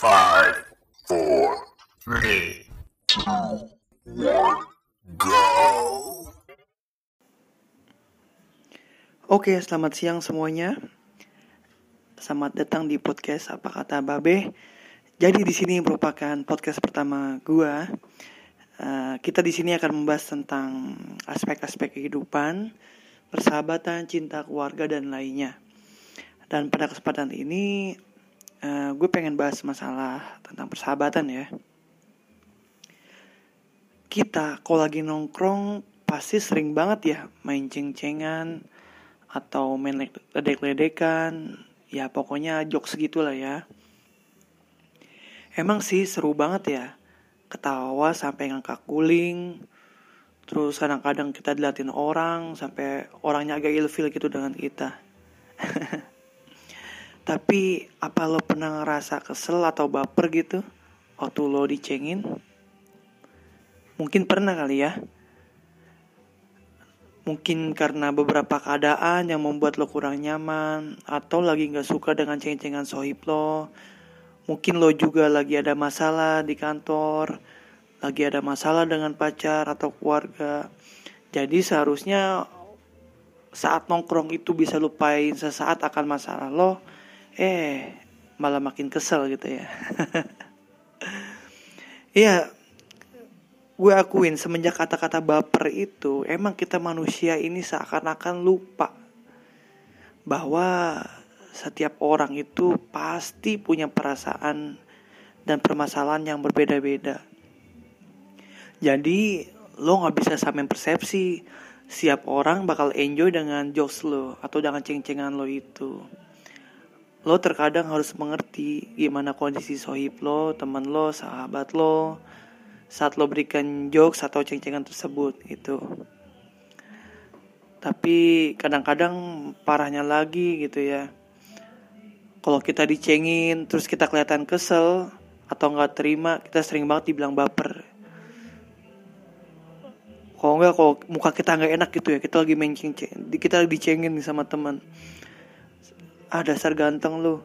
Five, four, three, two, one, go. Oke, selamat siang semuanya. Selamat datang di podcast Apa Kata Babe. Jadi di sini merupakan podcast pertama gua. Uh, kita di sini akan membahas tentang aspek-aspek kehidupan, persahabatan, cinta, keluarga dan lainnya. Dan pada kesempatan ini uh, gue pengen bahas masalah tentang persahabatan ya. Kita kalau lagi nongkrong pasti sering banget ya main ceng-cengan atau main ledek-ledekan, ya pokoknya jokes segitulah ya. Emang sih seru banget ya, ketawa sampai ngangkat guling, terus kadang-kadang kita diliatin orang sampai orangnya agak ilfil gitu dengan kita. Tapi apa lo pernah ngerasa kesel atau baper gitu waktu lo dicengin? Mungkin pernah kali ya. Mungkin karena beberapa keadaan yang membuat lo kurang nyaman atau lagi gak suka dengan ceng-cengan sohib lo. Mungkin lo juga lagi ada masalah di kantor, lagi ada masalah dengan pacar atau keluarga. Jadi seharusnya saat nongkrong itu bisa lupain sesaat akan masalah lo, eh malah makin kesel gitu ya iya gue akuin semenjak kata-kata baper itu emang kita manusia ini seakan-akan lupa bahwa setiap orang itu pasti punya perasaan dan permasalahan yang berbeda-beda. Jadi lo nggak bisa samain persepsi. Siap orang bakal enjoy dengan jokes lo atau dengan ceng-cengan lo itu lo terkadang harus mengerti gimana kondisi sohib lo, teman lo, sahabat lo saat lo berikan jokes atau ceng-cengan tersebut gitu. Tapi kadang-kadang parahnya lagi gitu ya. Kalau kita dicengin terus kita kelihatan kesel atau nggak terima, kita sering banget dibilang baper. Kalau nggak, kalau muka kita nggak enak gitu ya, kita lagi main ceng, -ceng kita lagi dicengin sama teman ah dasar ganteng lu.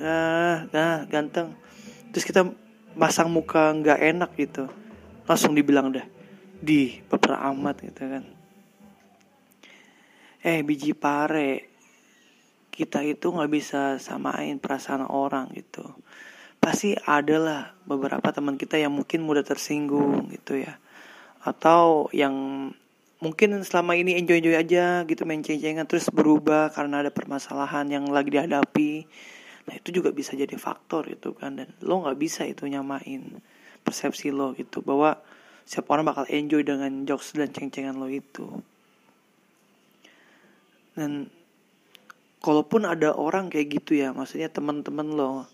Ah nah ganteng. Terus kita masang muka nggak enak gitu. Langsung dibilang dah di baper amat gitu kan. Eh biji pare. Kita itu nggak bisa samain perasaan orang gitu. Pasti ada lah beberapa teman kita yang mungkin mudah tersinggung gitu ya. Atau yang mungkin selama ini enjoy enjoy aja gitu main ceng-cengan terus berubah karena ada permasalahan yang lagi dihadapi. Nah itu juga bisa jadi faktor itu kan dan lo nggak bisa itu nyamain persepsi lo gitu bahwa siapa orang bakal enjoy dengan jokes dan ceng-cengan lo itu. Dan kalaupun ada orang kayak gitu ya maksudnya teman-teman lo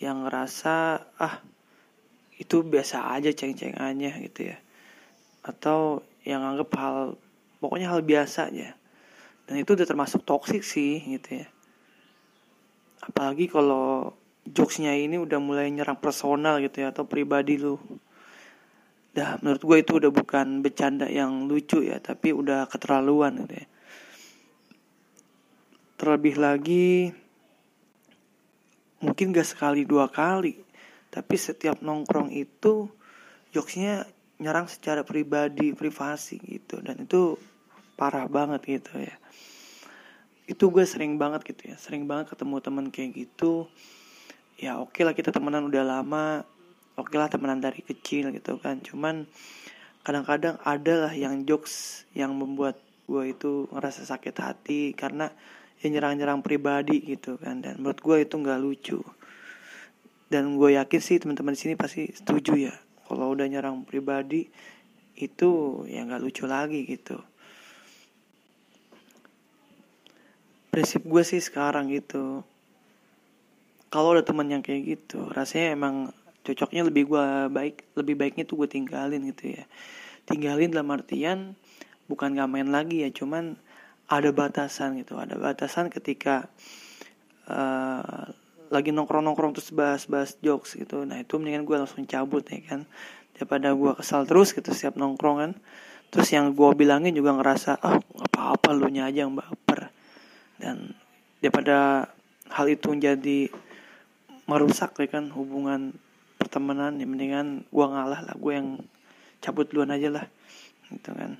yang ngerasa ah itu biasa aja ceng-cengannya gitu ya. Atau yang anggap hal pokoknya hal biasa aja dan itu udah termasuk toksik sih gitu ya. Apalagi kalau jokesnya ini udah mulai nyerang personal gitu ya atau pribadi lu. Dah menurut gue itu udah bukan bercanda yang lucu ya tapi udah keterlaluan gitu ya. Terlebih lagi mungkin gak sekali dua kali. Tapi setiap nongkrong itu jokesnya nyerang secara pribadi privasi gitu. Dan itu parah banget gitu ya. Itu gue sering banget gitu ya. Sering banget ketemu teman kayak gitu. Ya oke okay lah kita temenan udah lama. Oke okay lah temenan dari kecil gitu kan. Cuman kadang-kadang ada lah yang jokes yang membuat gue itu ngerasa sakit hati karena ya nyerang-nyerang pribadi gitu kan. Dan menurut gue itu nggak lucu. Dan gue yakin sih teman-teman di sini pasti setuju ya kalau udah nyerang pribadi itu ya nggak lucu lagi gitu. Prinsip gue sih sekarang gitu. Kalau ada teman yang kayak gitu rasanya emang cocoknya lebih gue baik lebih baiknya tuh gue tinggalin gitu ya. Tinggalin dalam artian bukan gak main lagi ya cuman ada batasan gitu. Ada batasan ketika uh, lagi nongkrong-nongkrong terus bahas-bahas jokes gitu. Nah itu mendingan gue langsung cabut ya kan. Daripada gue kesal terus gitu siap nongkrong kan. Terus yang gue bilangin juga ngerasa ah apa-apa lu nya aja yang baper. Dan daripada hal itu menjadi merusak ya kan hubungan pertemanan ya mendingan gue ngalah lah gue yang cabut duluan aja lah gitu kan.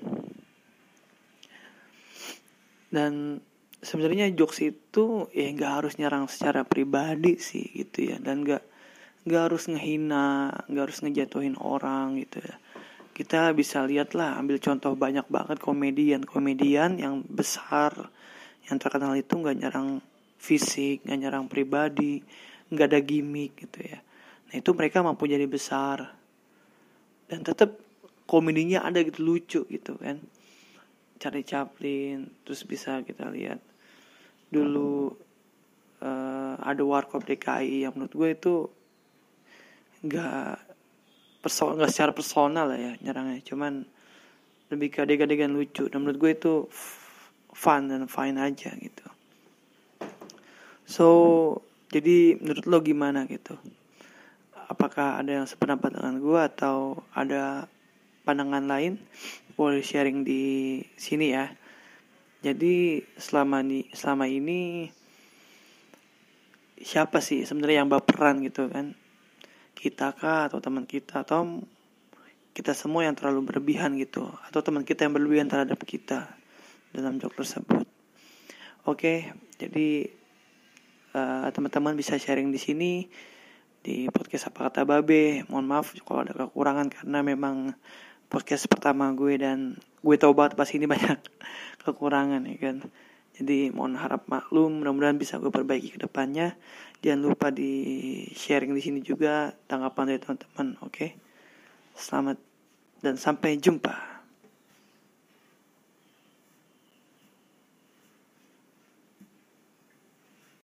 Dan sebenarnya jokes itu ya nggak harus nyerang secara pribadi sih gitu ya. Dan nggak nggak harus ngehina nggak harus ngejatuhin orang gitu ya. Kita bisa lihat lah ambil contoh banyak banget komedian. Komedian yang besar yang terkenal itu nggak nyerang fisik nggak nyerang pribadi nggak ada gimmick gitu ya. Nah itu mereka mampu jadi besar. Dan tetap komedinya ada gitu lucu gitu kan. Cari Chaplin terus bisa kita lihat dulu uh, ada warkop DKI yang menurut gue itu nggak personal nggak secara personal lah ya nyerangnya. Cuman lebih ke adegan-adegan lucu. Dan menurut gue itu fun dan fine aja gitu. So jadi menurut lo gimana gitu? Apakah ada yang sependapat dengan gue atau ada pandangan lain? Boleh sharing di sini ya jadi selama ini selama ini siapa sih sebenarnya yang baperan gitu kan kita kah atau teman kita atau kita semua yang terlalu berlebihan gitu atau teman kita yang berlebihan terhadap kita dalam joke tersebut. Oke, jadi uh, teman-teman bisa sharing di sini di podcast apa kata babe. Mohon maaf kalau ada kekurangan karena memang podcast pertama gue dan gue tahu banget pas ini banyak kekurangan ya kan. Jadi mohon harap maklum, mudah-mudahan bisa gue perbaiki ke depannya. Jangan lupa di sharing di sini juga tanggapan dari teman-teman, oke? Okay? Selamat dan sampai jumpa.